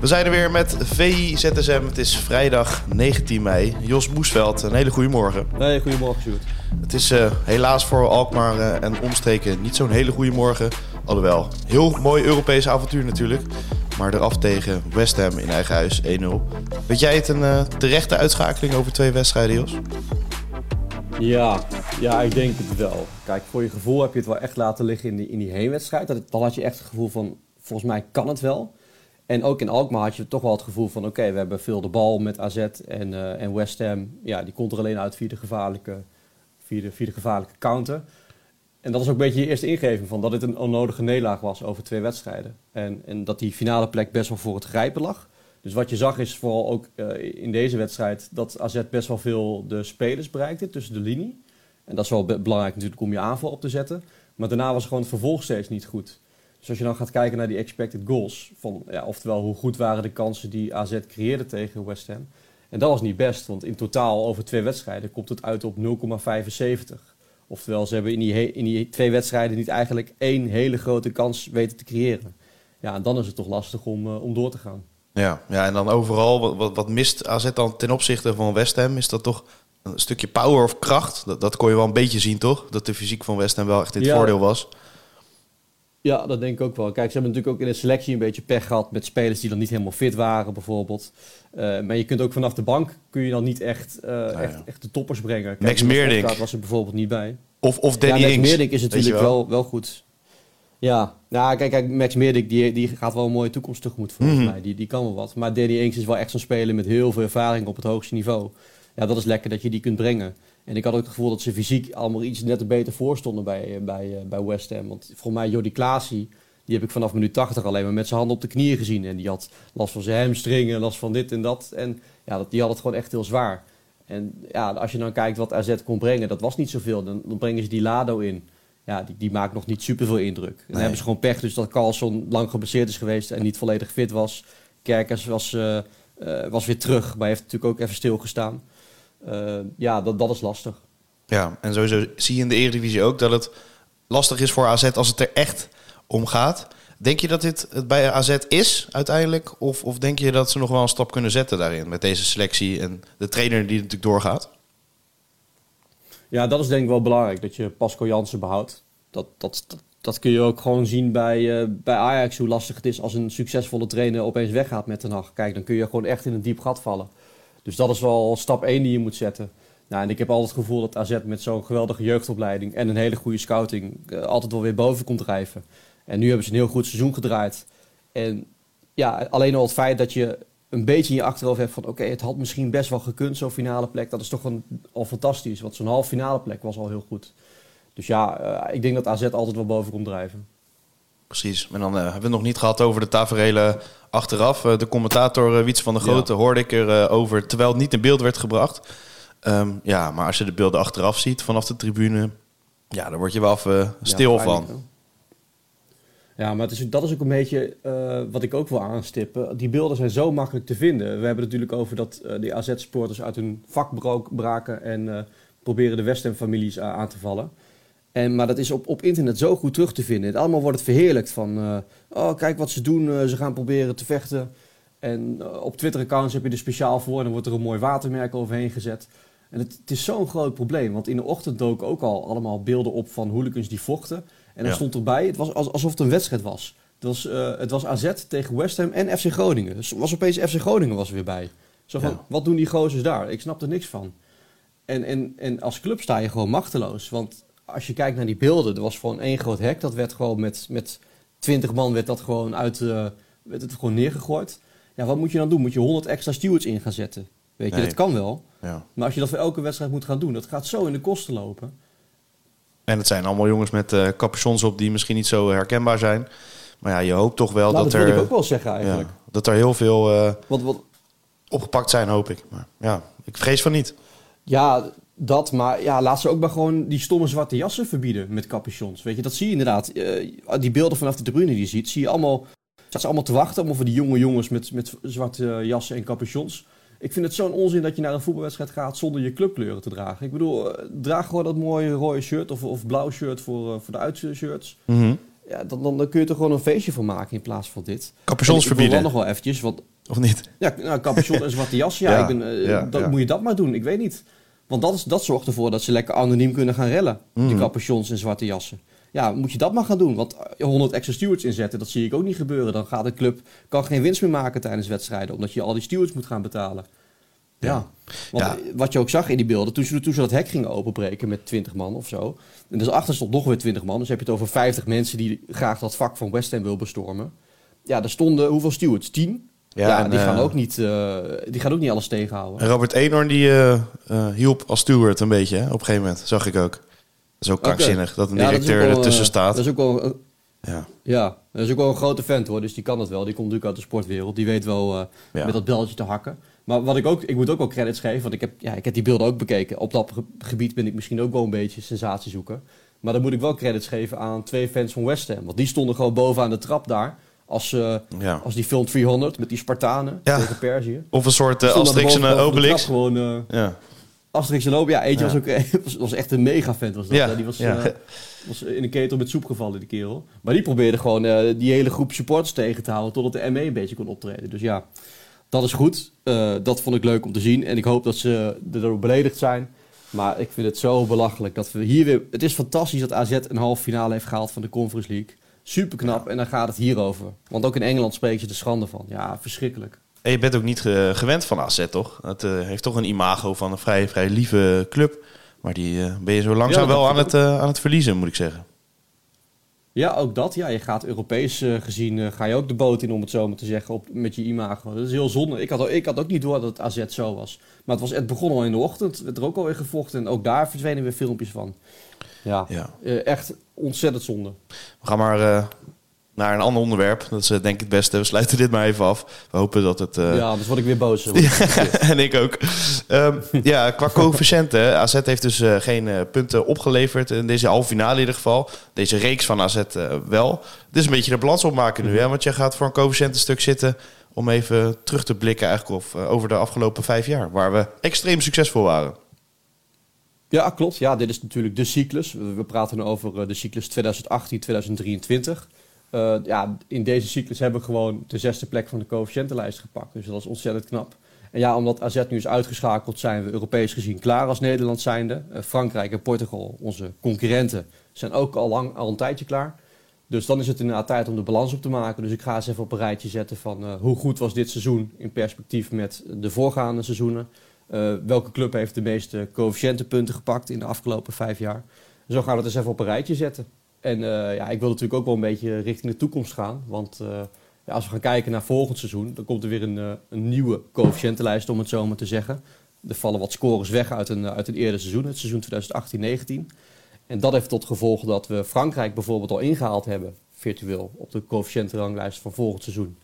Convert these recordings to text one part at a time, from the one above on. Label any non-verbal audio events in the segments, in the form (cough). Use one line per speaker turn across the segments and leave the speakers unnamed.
We zijn er weer met VI ZSM. Het is vrijdag 19 mei. Jos Boesveld, een hele goede morgen.
Nee, goedemorgen Sjoerd.
Het is uh, helaas voor Alkmaar uh, en omstreken niet zo'n hele goede morgen. Alhoewel, heel mooi Europees avontuur natuurlijk. Maar eraf tegen West Ham in eigen huis 1-0. Weet jij het een uh, terechte uitschakeling over twee wedstrijden, Jos?
Ja, ja, ik denk het wel. Kijk, voor je gevoel heb je het wel echt laten liggen in die, in die heenwedstrijd. Dan had je echt het gevoel van, volgens mij kan het wel. En ook in Alkmaar had je toch wel het gevoel van... oké, we hebben veel de bal met AZ en, uh, en West Ham. Ja, die komt er alleen uit via de gevaarlijke, via gevaarlijke counter. En dat was ook een beetje je eerste ingeving van... dat het een onnodige nederlaag was over twee wedstrijden. En, en dat die finale plek best wel voor het grijpen lag. Dus wat je zag is vooral ook uh, in deze wedstrijd... dat AZ best wel veel de spelers bereikte tussen de linie. En dat is wel belangrijk natuurlijk om je aanval op te zetten. Maar daarna was gewoon het vervolg steeds niet goed... Dus als je dan gaat kijken naar die expected goals, van, ja, oftewel hoe goed waren de kansen die AZ creëerde tegen West Ham. En dat was niet best, want in totaal over twee wedstrijden komt het uit op 0,75. Oftewel, ze hebben in die, in die twee wedstrijden niet eigenlijk één hele grote kans weten te creëren. Ja, en dan is het toch lastig om, uh, om door te gaan.
Ja, ja, en dan overal, wat, wat, wat mist AZ dan ten opzichte van West Ham? Is dat toch een stukje power of kracht? Dat, dat kon je wel een beetje zien, toch? Dat de fysiek van West Ham wel echt in het ja. voordeel was.
Ja, dat denk ik ook wel. Kijk, ze hebben natuurlijk ook in de selectie een beetje pech gehad met spelers die dan niet helemaal fit waren, bijvoorbeeld. Uh, maar je kunt ook vanaf de bank kun je dan niet echt, uh, nou ja. echt, echt, de toppers brengen. Kijk,
Max Meerdink
was er bijvoorbeeld niet bij.
Of, of Danny
ja, Max
Ings.
Meerdink is natuurlijk wel. wel. Wel, goed. Ja, nou kijk, kijk Max Meerdink die, die gaat wel een mooie toekomst tegemoet volgens mm -hmm. mij. Die, die kan wel wat. Maar Danny Ings is wel echt zo'n speler met heel veel ervaring op het hoogste niveau. Ja, dat is lekker dat je die kunt brengen. En ik had ook het gevoel dat ze fysiek allemaal iets net beter voorstonden bij, bij, bij West Ham. Want volgens mij Jordi Klaasie die heb ik vanaf minuut 80 alleen maar met zijn handen op de knieën gezien. En die had last van zijn hamstringen, last van dit en dat. En ja, die had het gewoon echt heel zwaar. En ja, als je dan kijkt wat AZ kon brengen, dat was niet zoveel. Dan, dan brengen ze die Lado in. Ja, die, die maakt nog niet super veel indruk. En dan hebben ze gewoon pech dus dat Carlson lang geblesseerd is geweest en niet volledig fit was. Kerkers was, uh, uh, was weer terug, maar heeft natuurlijk ook even stilgestaan. Uh, ja, dat, dat is lastig.
Ja, en sowieso zie je in de Eredivisie ook dat het lastig is voor AZ als het er echt om gaat. Denk je dat dit het bij AZ is uiteindelijk? Of, of denk je dat ze nog wel een stap kunnen zetten daarin met deze selectie en de trainer die natuurlijk doorgaat?
Ja, dat is denk ik wel belangrijk, dat je Pascal Jansen behoudt. Dat, dat, dat, dat kun je ook gewoon zien bij, uh, bij Ajax, hoe lastig het is als een succesvolle trainer opeens weggaat met de nacht. Kijk, dan kun je gewoon echt in een diep gat vallen. Dus dat is wel stap 1 die je moet zetten. Nou, en ik heb altijd het gevoel dat AZ met zo'n geweldige jeugdopleiding en een hele goede scouting uh, altijd wel weer boven komt drijven. En nu hebben ze een heel goed seizoen gedraaid. En ja, alleen al het feit dat je een beetje in je achterhoofd hebt van... oké, het had misschien best wel gekund, zo'n finale plek. Dat is toch al fantastisch, want zo'n half finale plek was al heel goed. Dus ja, uh, ik denk dat AZ altijd wel boven komt drijven.
Precies. En dan uh, hebben we het nog niet gehad over de taferelen achteraf. Uh, de commentator Wiets van der Grote ja. hoorde ik er over... terwijl het niet in beeld werd gebracht. Um, ja, maar als je de beelden achteraf ziet vanaf de tribune... ja, daar word je wel even stil ja, van.
Ja, maar het is, dat is ook een beetje uh, wat ik ook wil aanstippen. Die beelden zijn zo makkelijk te vinden. We hebben het natuurlijk over dat uh, die AZ-sporters uit hun vak braken en uh, proberen de West families aan te vallen. En, maar dat is op, op internet zo goed terug te vinden. Het allemaal wordt het verheerlijkt van, oh kijk wat ze doen, ze gaan proberen te vechten. En op Twitter-accounts heb je er speciaal voor en dan wordt er een mooi watermerk overheen gezet. En het, het is zo'n groot probleem, want in de ochtend dook ook al allemaal beelden op van hooligans die vochten. En dan ja. stond erbij, het was alsof het een wedstrijd was. Het was, het was AZ tegen West Ham en FC Groningen. Dus was opeens FC Groningen was er weer bij. Zo van, ja. wat doen die gozers daar? Ik snap er niks van. En, en, en als club sta je gewoon machteloos. Want als je kijkt naar die beelden, er was gewoon één groot hek. Dat werd gewoon met, met 20 man werd dat gewoon uit, uh, werd het gewoon neergegooid. Ja, wat moet je dan doen? Moet je 100 extra stewards in gaan zetten? Weet je, nee. dat kan wel.
Ja.
Maar als je dat voor elke wedstrijd moet gaan doen, dat gaat zo in de kosten lopen.
En het zijn allemaal jongens met uh, capuchons op die misschien niet zo herkenbaar zijn. Maar ja, je hoopt toch wel
nou,
dat,
dat
er...
wil ik ook wel zeggen eigenlijk.
Ja, dat er heel veel... Uh,
wat, wat,
opgepakt zijn, hoop ik. Maar ja, ik vrees van niet.
Ja, dat, maar ja, laat ze ook maar gewoon die stomme zwarte jassen verbieden met capuchons. Weet je, dat zie je inderdaad. Uh, die beelden vanaf de tribune die je ziet, zie je allemaal, ze allemaal te wachten. Allemaal voor die jonge jongens met, met zwarte jassen en capuchons. Ik vind het zo'n onzin dat je naar een voetbalwedstrijd gaat zonder je clubkleuren te dragen. Ik bedoel, eh, draag gewoon dat mooie rode shirt of, of blauw shirt voor, uh, voor de uitshirts.
Mm
Ja, dan, dan, kun je er gewoon een feestje van maken in plaats van dit.
Capuchons verbieden.
Ik wil nog wel eventjes, want...
Of niet?
Ja, nou, capuchon en zwarte jas, ja, (laughs) ik ben, dat, moet je dat maar doen. Ik weet niet. Want dat, is, dat zorgt ervoor dat ze lekker anoniem kunnen gaan rellen. Die mhm. capuchons en zwarte jassen. Ja, moet je dat maar gaan doen. Want 100 extra stewards inzetten, dat zie ik ook niet gebeuren. Dan gaat de club kan geen winst meer maken tijdens wedstrijden. Omdat je al die stewards moet gaan betalen. Ja. Want wat je ook zag in die beelden, toen ze, toen ze dat hek gingen openbreken met 20 man of zo. En dus achter stond nog weer 20 man. Dus heb je het over 50 mensen die graag dat vak van West Ham wil bestormen. Ja, er stonden hoeveel stewards? 10? Ja, en die, gaan eh, ook niet, uh, die gaan ook niet alles tegenhouden.
En Robert Eenhoorn die uh, hielp als steward een beetje hè? op een gegeven moment, zag ik ook. Dat is ook krankzinnig dat een directeur ja, ertussen staat.
Dat is ook wel, ja. ja, dat is ook wel een grote vent hoor, dus die kan dat wel. Die komt natuurlijk uit de sportwereld, die weet wel met dat beltje te hakken. Maar wat ik ook, ik moet ook wel credits geven, want ik heb, ja, ik heb die beelden ook bekeken. Op dat gebied ben ik misschien ook wel een beetje sensatie zoeken. Maar dan moet ik wel credits geven aan twee fans van West Ham. Want die stonden gewoon bovenaan de trap daar. Als, uh, als die film 300 met die Spartanen tegen Perzië.
Of een soort uh, Asterix en Obelix.
Gewoon, uh, ja. Asterix en Obelix. Ja, eentje was ook (laughs) was, was echt een mega fan. Was dat. Die was, was in een ketel met soep gevallen, die kerel. Maar die probeerde gewoon die hele groep supporters tegen te houden... totdat de ME een beetje kon optreden. Dus ja, dat is goed. dat vond ik leuk om te zien. En ik hoop dat ze erdoor beledigd zijn. Maar ik vind het zo belachelijk dat we hier weer... Het is fantastisch dat AZ een halve finale heeft gehaald van de Conference League... Super knap. En dan gaat het hierover. Want ook in Engeland spreek je de schande van. Ja, verschrikkelijk.
En je bent ook niet gewend van AZ, toch? Het uh, heeft toch een imago van een vrij, vrij lieve club. Maar die uh, ben je zo langzaam wel aan het, uh, aan het verliezen, moet ik zeggen.
Ja, ook dat. Ja, je gaat Europees gezien, ga je ook de boot in, om het zo maar te zeggen, op, met je imago. Dat is heel zonde. Ik had, ik had ook niet door dat het AZ zo was. Maar het, was, het begon al in de ochtend. Het werd er ook alweer gevochten. En ook daar verdwenen weer filmpjes van. Ja, ja. echt ontzettend zonde.
We gaan maar uh, naar een ander onderwerp. Dat is uh, denk ik het beste. We sluiten dit maar even af. We hopen dat het... Uh...
Ja, dus word ik weer boos. (laughs)
en ik ook. Um, ja, qua (laughs) coëfficiënten. AZ heeft dus geen punten opgeleverd in deze halve finale in ieder geval. Deze reeks van AZ wel. Het is een beetje de balans opmaken nu. Hè? Want je gaat voor een coëfficiëntenstuk zitten... om even terug te blikken eigenlijk of, over de afgelopen vijf jaar. Waar we extreem succesvol waren.
Ja, klopt. Ja, dit is natuurlijk de cyclus. We praten over eh, de cyclus 2018-2023. Uh, eh, ja, in deze cyclus hebben we gewoon de zesde plek van de coëfficiëntenlijst gepakt. Dus dat is ontzettend knap. En ja, omdat AZ nu is uitgeschakeld, zijn we Europees gezien klaar als Nederland zijnde. Uh, Frankrijk en Portugal, onze concurrenten, zijn ook al, lang, al een tijdje klaar. Dus dan is het inderdaad tijd om de balans op te maken. Dus ik ga eens even op een rijtje zetten van hoe goed was dit seizoen in perspectief met de voorgaande seizoenen. Uh, welke club heeft de meeste coëfficiëntenpunten gepakt in de afgelopen vijf jaar? Zo gaan we het eens even op een rijtje zetten. En uh, ja, ik wil natuurlijk ook wel een beetje richting de toekomst gaan. Want uh, ja, als we gaan kijken naar volgend seizoen, dan komt er weer een, een nieuwe coëfficiëntenlijst, om het zo maar te zeggen. Er vallen wat scores weg uit een, uit een eerder seizoen, het seizoen 2018-19. En dat heeft tot gevolg dat we Frankrijk bijvoorbeeld al ingehaald hebben, virtueel, op de coëfficiëntenranglijst van volgend seizoen.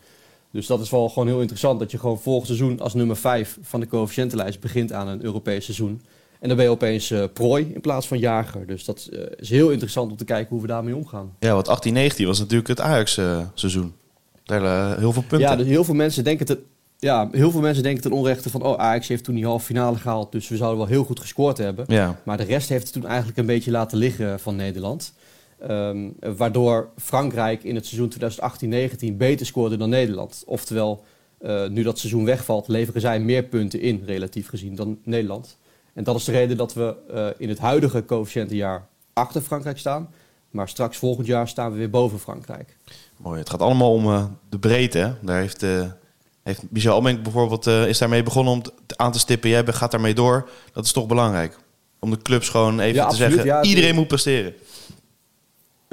Dus dat is wel gewoon heel interessant dat je gewoon volgend seizoen als nummer 5 van de coëfficiëntenlijst begint aan een Europees seizoen. En dan ben je opeens uh, prooi in plaats van jager. Dus dat uh, is heel interessant om te kijken hoe we daarmee omgaan.
Ja, want 18-19 was natuurlijk het Ajax-seizoen. Uh, Daar heel veel punten.
Ja, dus heel veel mensen denken het. Ja, heel veel mensen denken ten onrechte van... oh, Ajax heeft toen die halve finale gehaald... dus we zouden wel heel goed gescoord hebben.
Ja.
Maar de rest heeft het toen eigenlijk een beetje laten liggen van Nederland. Um, waardoor Frankrijk in het seizoen 2018-19 beter scoorde dan Nederland. Oftewel, uh, nu dat seizoen wegvalt, leveren zij meer punten in, relatief gezien, dan Nederland. En dat is de reden dat we uh, in het huidige coëfficiëntenjaar achter Frankrijk staan. Maar straks volgend jaar staan we weer boven Frankrijk.
Mooi, het gaat allemaal om uh, de breedte. Hè? Daar heeft, heeft Michel Almenk bijvoorbeeld is daarmee begonnen om aan te stippen. Jij gaat daarmee door. Dat is toch belangrijk. Om de clubs gewoon even ja, te absoluut, zeggen, ja, iedereen moet presteren.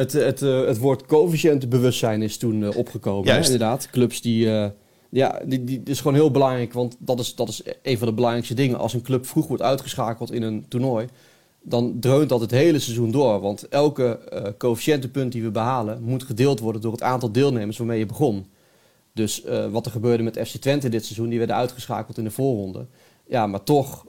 Het, het, uh, het woord coëfficiëntenbewustzijn is toen uh, opgekomen. Hè, inderdaad, clubs die... Uh, ja, die, die is gewoon heel belangrijk, want dat is, dat is een van de belangrijkste dingen. Als een club vroeg wordt uitgeschakeld in een toernooi, dan dreunt dat het hele seizoen door. Want elke uh, coëfficiëntenpunt die we behalen, moet gedeeld worden door het aantal deelnemers waarmee je begon. Dus wat er gebeurde met FC Twente dit seizoen, die werden uitgeschakeld in de voorronde. Ja, maar toch,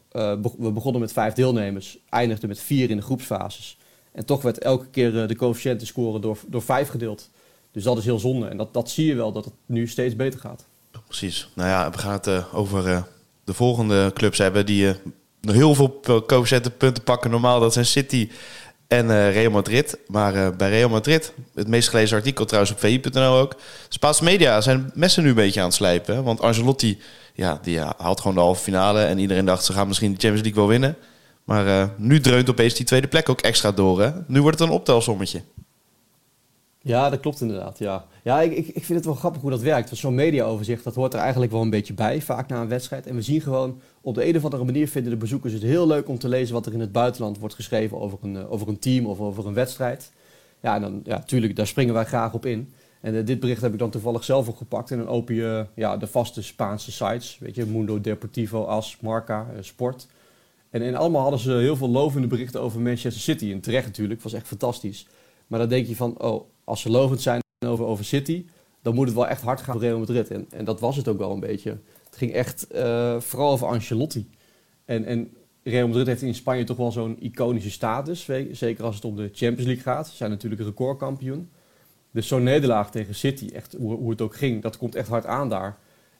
we begonnen met vijf deelnemers, eindigden met vier in de groepsfases. En toch werd elke keer de coëfficiënten scoren door, door vijf gedeeld. Dus dat is heel zonde. En dat, dat zie je wel, dat het nu steeds beter gaat.
Precies. Nou ja, we gaan het over de volgende clubs hebben die uh, heel veel punten pakken. Normaal, dat zijn City en Real Madrid. Maar bij Real Madrid, het meest gelezen artikel trouwens op VI.nl ook. Spaanse media zijn messen nu een beetje aan het slijpen. Want Angelotti, ja, die haalt gewoon de halve finale. En iedereen dacht, ze gaan misschien de Champions League wel winnen. Maar nu dreunt opeens die tweede plek ook extra door. Hè? Nu wordt het een optelsommetje.
Ja, dat klopt inderdaad. Ja, ja ik, ik, vind het wel grappig hoe dat werkt. Want zo'n mediaoverzicht, dat hoort er eigenlijk wel een beetje bij, vaak na een wedstrijd. En we zien gewoon, op de een of andere manier vinden de bezoekers het heel leuk om te lezen wat er in het buitenland wordt geschreven over een, eh, over een team of over een wedstrijd. Ja, en dan, ja, tuurlijk, daar springen wij graag op in. En uh, dit bericht heb ik dan toevallig zelf ook gepakt. En dan open je ja, de vaste Spaanse sites, weet je, Mundo Deportivo, As, Marca, Sport. En, en allemaal hadden ze heel veel lovende berichten over Manchester City. En terecht natuurlijk, was echt fantastisch. Maar dan denk je van, oh, als ze lovend zijn over, over City, dan moet het wel echt hard gaan voor Real Madrid. En, en dat was het ook wel een beetje. Het ging echt uh, vooral over Ancelotti. En, en Real Madrid heeft in Spanje toch wel zo'n iconische status. Zeker als het om de Champions League gaat. Ze zijn natuurlijk recordkampioen. Dus zo'n nederlaag tegen City, echt hoe, hoe, het ook ging, dat komt echt hard aan daar.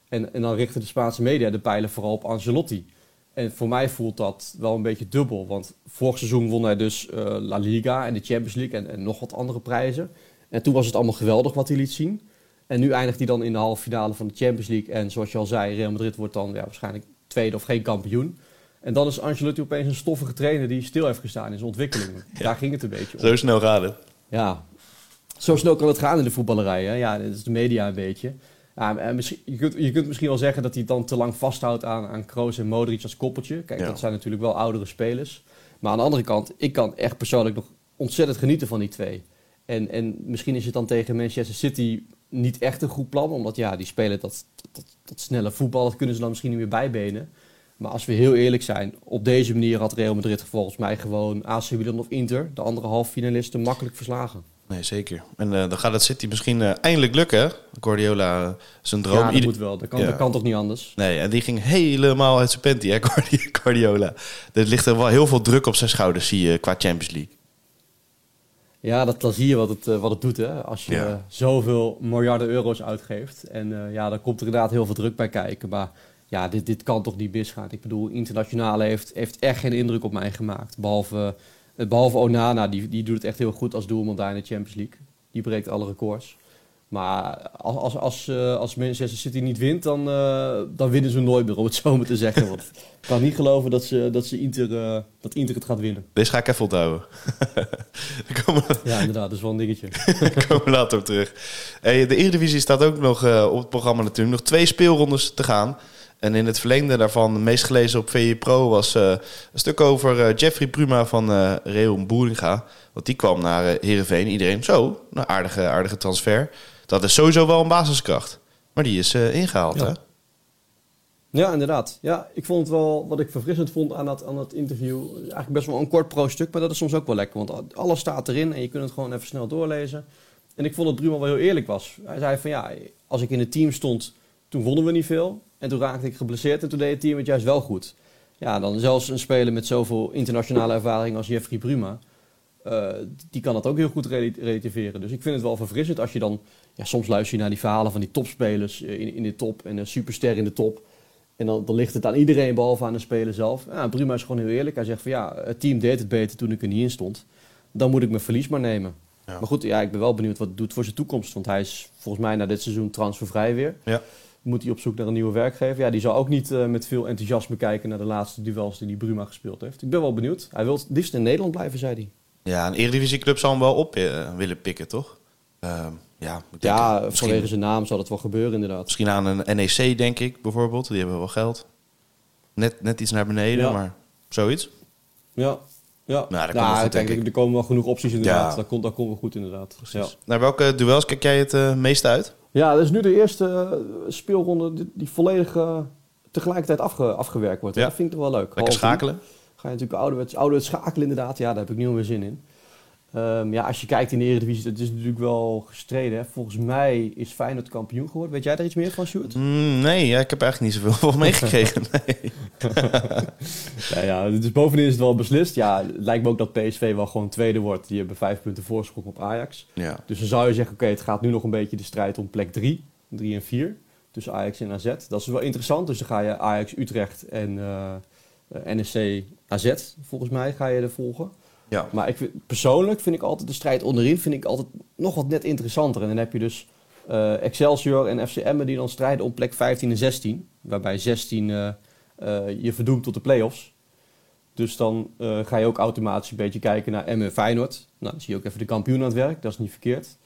En, en dan richten de Spaanse media de pijlen vooral op Ancelotti. En voor mij voelt dat wel een beetje dubbel. Want vorig seizoen won hij dus uh, La Liga en de Champions League en, en nog wat andere prijzen. En toen was het allemaal geweldig wat hij liet zien. En nu eindigt hij dan in de halve finale van de Champions League. En zoals je al zei, Real Madrid wordt dan ja, waarschijnlijk tweede of geen kampioen. En dan is Ancelotti opeens een stoffige trainer die stil heeft gestaan in zijn ontwikkeling. (laughs) Daar ging het een beetje om.
Zo snel gaat het.
Ja, zo snel kan het gaan in de voetballerij. Hè? Ja, dat is de media een beetje. Ja, misschien, je, kunt, je kunt misschien wel zeggen dat hij dan te lang vasthoudt aan, aan Kroos en Modric als koppeltje. Kijk, dat zijn natuurlijk wel oudere spelers. Maar aan de andere kant, ik kan echt persoonlijk nog ontzettend genieten van die twee. En, en misschien is het dan tegen Manchester City niet echt een goed plan. Omdat ja, die spelen dat, dat, dat snelle voetbal. Dat kunnen ze dan misschien niet meer bijbenen. Maar als we heel eerlijk zijn, op deze manier had Real Madrid volgens mij gewoon AC Milan of Inter, de andere halffinalisten, makkelijk verslagen.
Nee, zeker. En uh, dan gaat het City misschien uh, eindelijk lukken. Guardiola, uh, zijn droom.
Ja, dat moet wel. Dat kan, dat kan toch niet anders?
Nee, en die ging helemaal uit zijn panty, hè, (laughs) Guardiola. Er ligt er wel heel veel druk op zijn schouders, zie je, qua Champions League.
Ja, dat, dan zie je wat het, wat het doet, hè. Als je zoveel miljarden euro's uitgeeft. En ja, dan komt er inderdaad heel veel druk bij kijken. Maar ja, dit, dit kan toch niet misgaan. Ik bedoel, internationale heeft, heeft echt geen indruk op mij gemaakt. Behalve eh, behalve Onana, die, die doet het echt heel goed als doelman daar in de Champions League. Die breekt alle records. Maar als, als, als, uh, als Manchester City niet wint, dan, uh, dan winnen ze nooit meer, om het zo maar te zeggen. Want ik kan niet geloven dat, ze, dat, ze Inter, uh, dat Inter het gaat winnen.
Deze ga ik even onthouden. (laughs)
ja, inderdaad, dat is wel een dingetje. (laughs)
Daar komen we later op terug. Hey, de Eredivisie staat ook nog op het programma natuurlijk. Nog twee speelrondes te gaan. En in het verlengde daarvan, de meest gelezen op VE Pro, was uh, een stuk over uh, Jeffrey Pruma van uh, Real Boeringa. Want die kwam naar uh, Heerenveen. Iedereen, zo, een aardige, aardige transfer. Dat is sowieso wel een basiskracht. Maar die is ingehaald,
ja.
hè?
Ja, inderdaad. Ja, ik vond het wel, wat ik verfrissend vond aan dat, aan dat interview, eigenlijk best wel een kort pro-stuk, maar dat is soms ook wel lekker. Want alles staat erin en je kunt het gewoon even snel doorlezen. En ik vond dat Bruma wel heel eerlijk was. Hij zei van ja, als ik in het team stond, toen vonden we niet veel. En toen raakte ik geblesseerd en toen deed het team het juist wel goed. Ja, dan zelfs een speler met zoveel internationale ervaring als Jeffrey Bruma. Uh, die kan dat ook heel goed relativeren. Dus ik vind het wel verfrissend als je dan... Ja, soms luister je naar die verhalen van die topspelers in, in de top en een superster in de top. En dan, dan ligt het aan iedereen behalve aan de speler zelf. Ja, Bruma is gewoon heel eerlijk. Hij zegt van ja, het team deed het beter toen ik er niet in stond. Dan moet ik mijn verlies maar nemen. Ja. Maar goed, ja, ik ben wel benieuwd wat het doet voor zijn toekomst. Want hij is volgens mij na dit seizoen transfervrij weer.
Ja
moet hij op zoek naar een nieuwe werkgever. Ja, die zal ook niet uh, met veel enthousiasme kijken naar de laatste duels die, die Bruma gespeeld heeft. Ik ben wel benieuwd. Hij wil het liefst in Nederland blijven, zei hij.
Ja, een Eredivisieclub zal hem wel op uh, willen pikken, toch? Uh, ja,
ja misschien, vanwege zijn naam zal dat wel gebeuren, inderdaad.
Misschien aan een NEC, denk ik, bijvoorbeeld. Die hebben wel geld. Net, net iets naar beneden, ja. maar zoiets.
Ja, ja,
nou, dat ja,
goed, denk ik. Er komen wel genoeg opties inderdaad. Ja. Dat, komt, dat komt wel goed inderdaad. Ja.
Naar welke duels kijk jij het uh, meest uit?
Ja, dat is nu de eerste uh, speelronde die, die volledig uh, tegelijkertijd afge, afgewerkt wordt. Ja. Dat vind ik toch wel leuk.
Lekker schakelen.
Ga je natuurlijk ouderwets, ouderwets schakelen inderdaad. Ja, daar heb ik nu weer zin in. Ehm, ja, als je kijkt in de Eredivisie, het is natuurlijk wel gestreden. Hè? Volgens mij is Feyenoord kampioen geworden. Weet jij daar iets meer van, Sjoerd?
Mm, nee, ja, ik heb eigenlijk niet zoveel (laughs) van meegekregen. (laughs) Nee.
ja, ja, dus bovenin is het wel beslist. Ja, het lijkt me ook dat PSV wel gewoon tweede wordt. Die hebben vijf punten voorsprong op Ajax.
Ja.
Dus dan zou je zeggen, oké, het gaat nu nog een beetje de strijd om plek 3, 3 en 4. Tussen Ajax en AZ. Dat is wel interessant. Dus dan ga je Ajax, Utrecht en uh, NSC, AZ, volgens mij, ga je er volgen.
Ja.
Maar ik vind, persoonlijk vind ik altijd de strijd onderin vind ik altijd nog wat net interessanter. En dan heb je dus uh, Excelsior en FCM die dan strijden om plek 15 en 16. Waarbij 16 uh, uh, je verdoemt tot de play-offs. Dus dan ga je ook automatisch een beetje kijken naar Emmen Feyenoord. Nou, dan zie je ook even de kampioen aan het werk. Dat is niet verkeerd.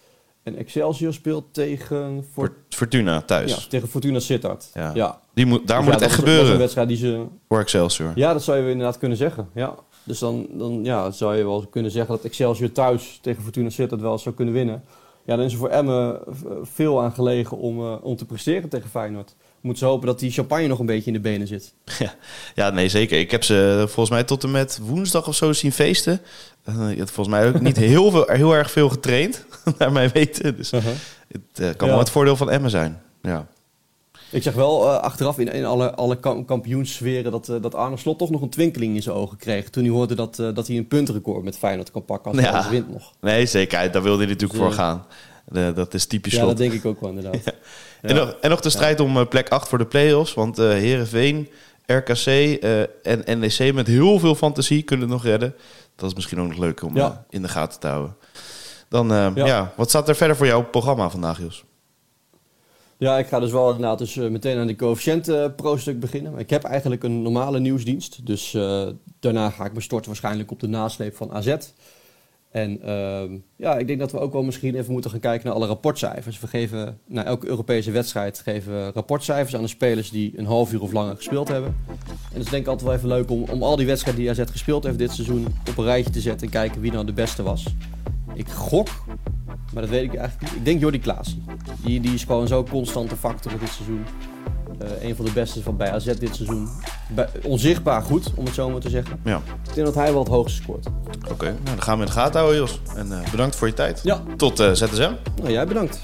En Excelsior speelt tegen...
Fort Fortuna thuis.
Ja, tegen Fortuna Sittard.
Ja.
ja.
Die moet, daar
Dus
moet
ja,
het echt
dat is- Dat is een
gebeuren
wedstrijd die ze...
voor Excelsior.
Ja, dat zou je inderdaad kunnen zeggen. Ja. Dus dan, dan ja, zou je wel kunnen zeggen dat Excelsior thuis tegen Fortuna Sittard wel zou kunnen winnen. Ja, dan is er voor Emmen eh, veel aan gelegen om, eh, om te presteren tegen Feyenoord. Moeten ze hopen dat die champagne nog een beetje in de benen zit. (laughs)
Ja, nee, zeker. Ik heb ze volgens mij tot en met woensdag of zo zien feesten. Eh, je had volgens mij ook niet (laughs) heel, veel, heel erg veel getraind, (laughs) naar mijn weten. Dus het eh, kan
Ja.
wel het voordeel van Emmen zijn. Ja.
Ik zeg wel eh, achteraf in, in alle, alle kam- kampioenssferen dat, eh, dat Arne Slot toch nog een twinkeling in zijn ogen kreeg. Toen hij hoorde dat, eh, dat hij een puntenrecord met Feyenoord kan pakken als hij
Ja.
wint nog.
Nee, zeker. Daar wilde hij natuurlijk voor gaan. De- dat is typisch
Ja,
slot.
dat denk ik ook wel inderdaad. (laughs)
En, nog, en nog de strijd om plek 8 voor de play-offs. Want Herenveen, RKC en NEC met heel veel fantasie kunnen het nog redden. Dat is misschien ook nog leuk om
Ja.
in de gaten te houden. Dan, ja.
Ja.
wat staat er verder voor jou op het programma vandaag, Jos?
Ja, ik ga dus wel inderdaad dus, eh, meteen aan die coëfficiënt eh, pro-stuk beginnen. Maar Ik heb eigenlijk een normale nieuwsdienst. Dus eh, daarna ga ik me storten waarschijnlijk op de nasleep van AZ. En ehm, ja, ik denk dat we ook wel misschien even moeten gaan kijken naar alle rapportcijfers. We geven na elke Europese wedstrijd geven we rapportcijfers aan de spelers die een half uur of langer gespeeld hebben. En het is denk ik altijd wel even leuk om, om al die wedstrijden die AZ gespeeld heeft dit seizoen op een rijtje te zetten en kijken wie nou de beste was. Ik gok, maar dat weet ik eigenlijk niet. Ik denk Jordi Klaas. Die, die is gewoon zo'n constante factor dit seizoen. Eh een van de beste van bij AZ dit seizoen. Bij- onzichtbaar goed, om het zo maar te zeggen.
Ja,
Ik denk dat hij wel het hoogste scoort.
oké. Nou, dan gaan we in de gaten houden, Jos. En eh, bedankt voor je tijd.
Ja,
Tot eh, ZSM.
nou jij bedankt.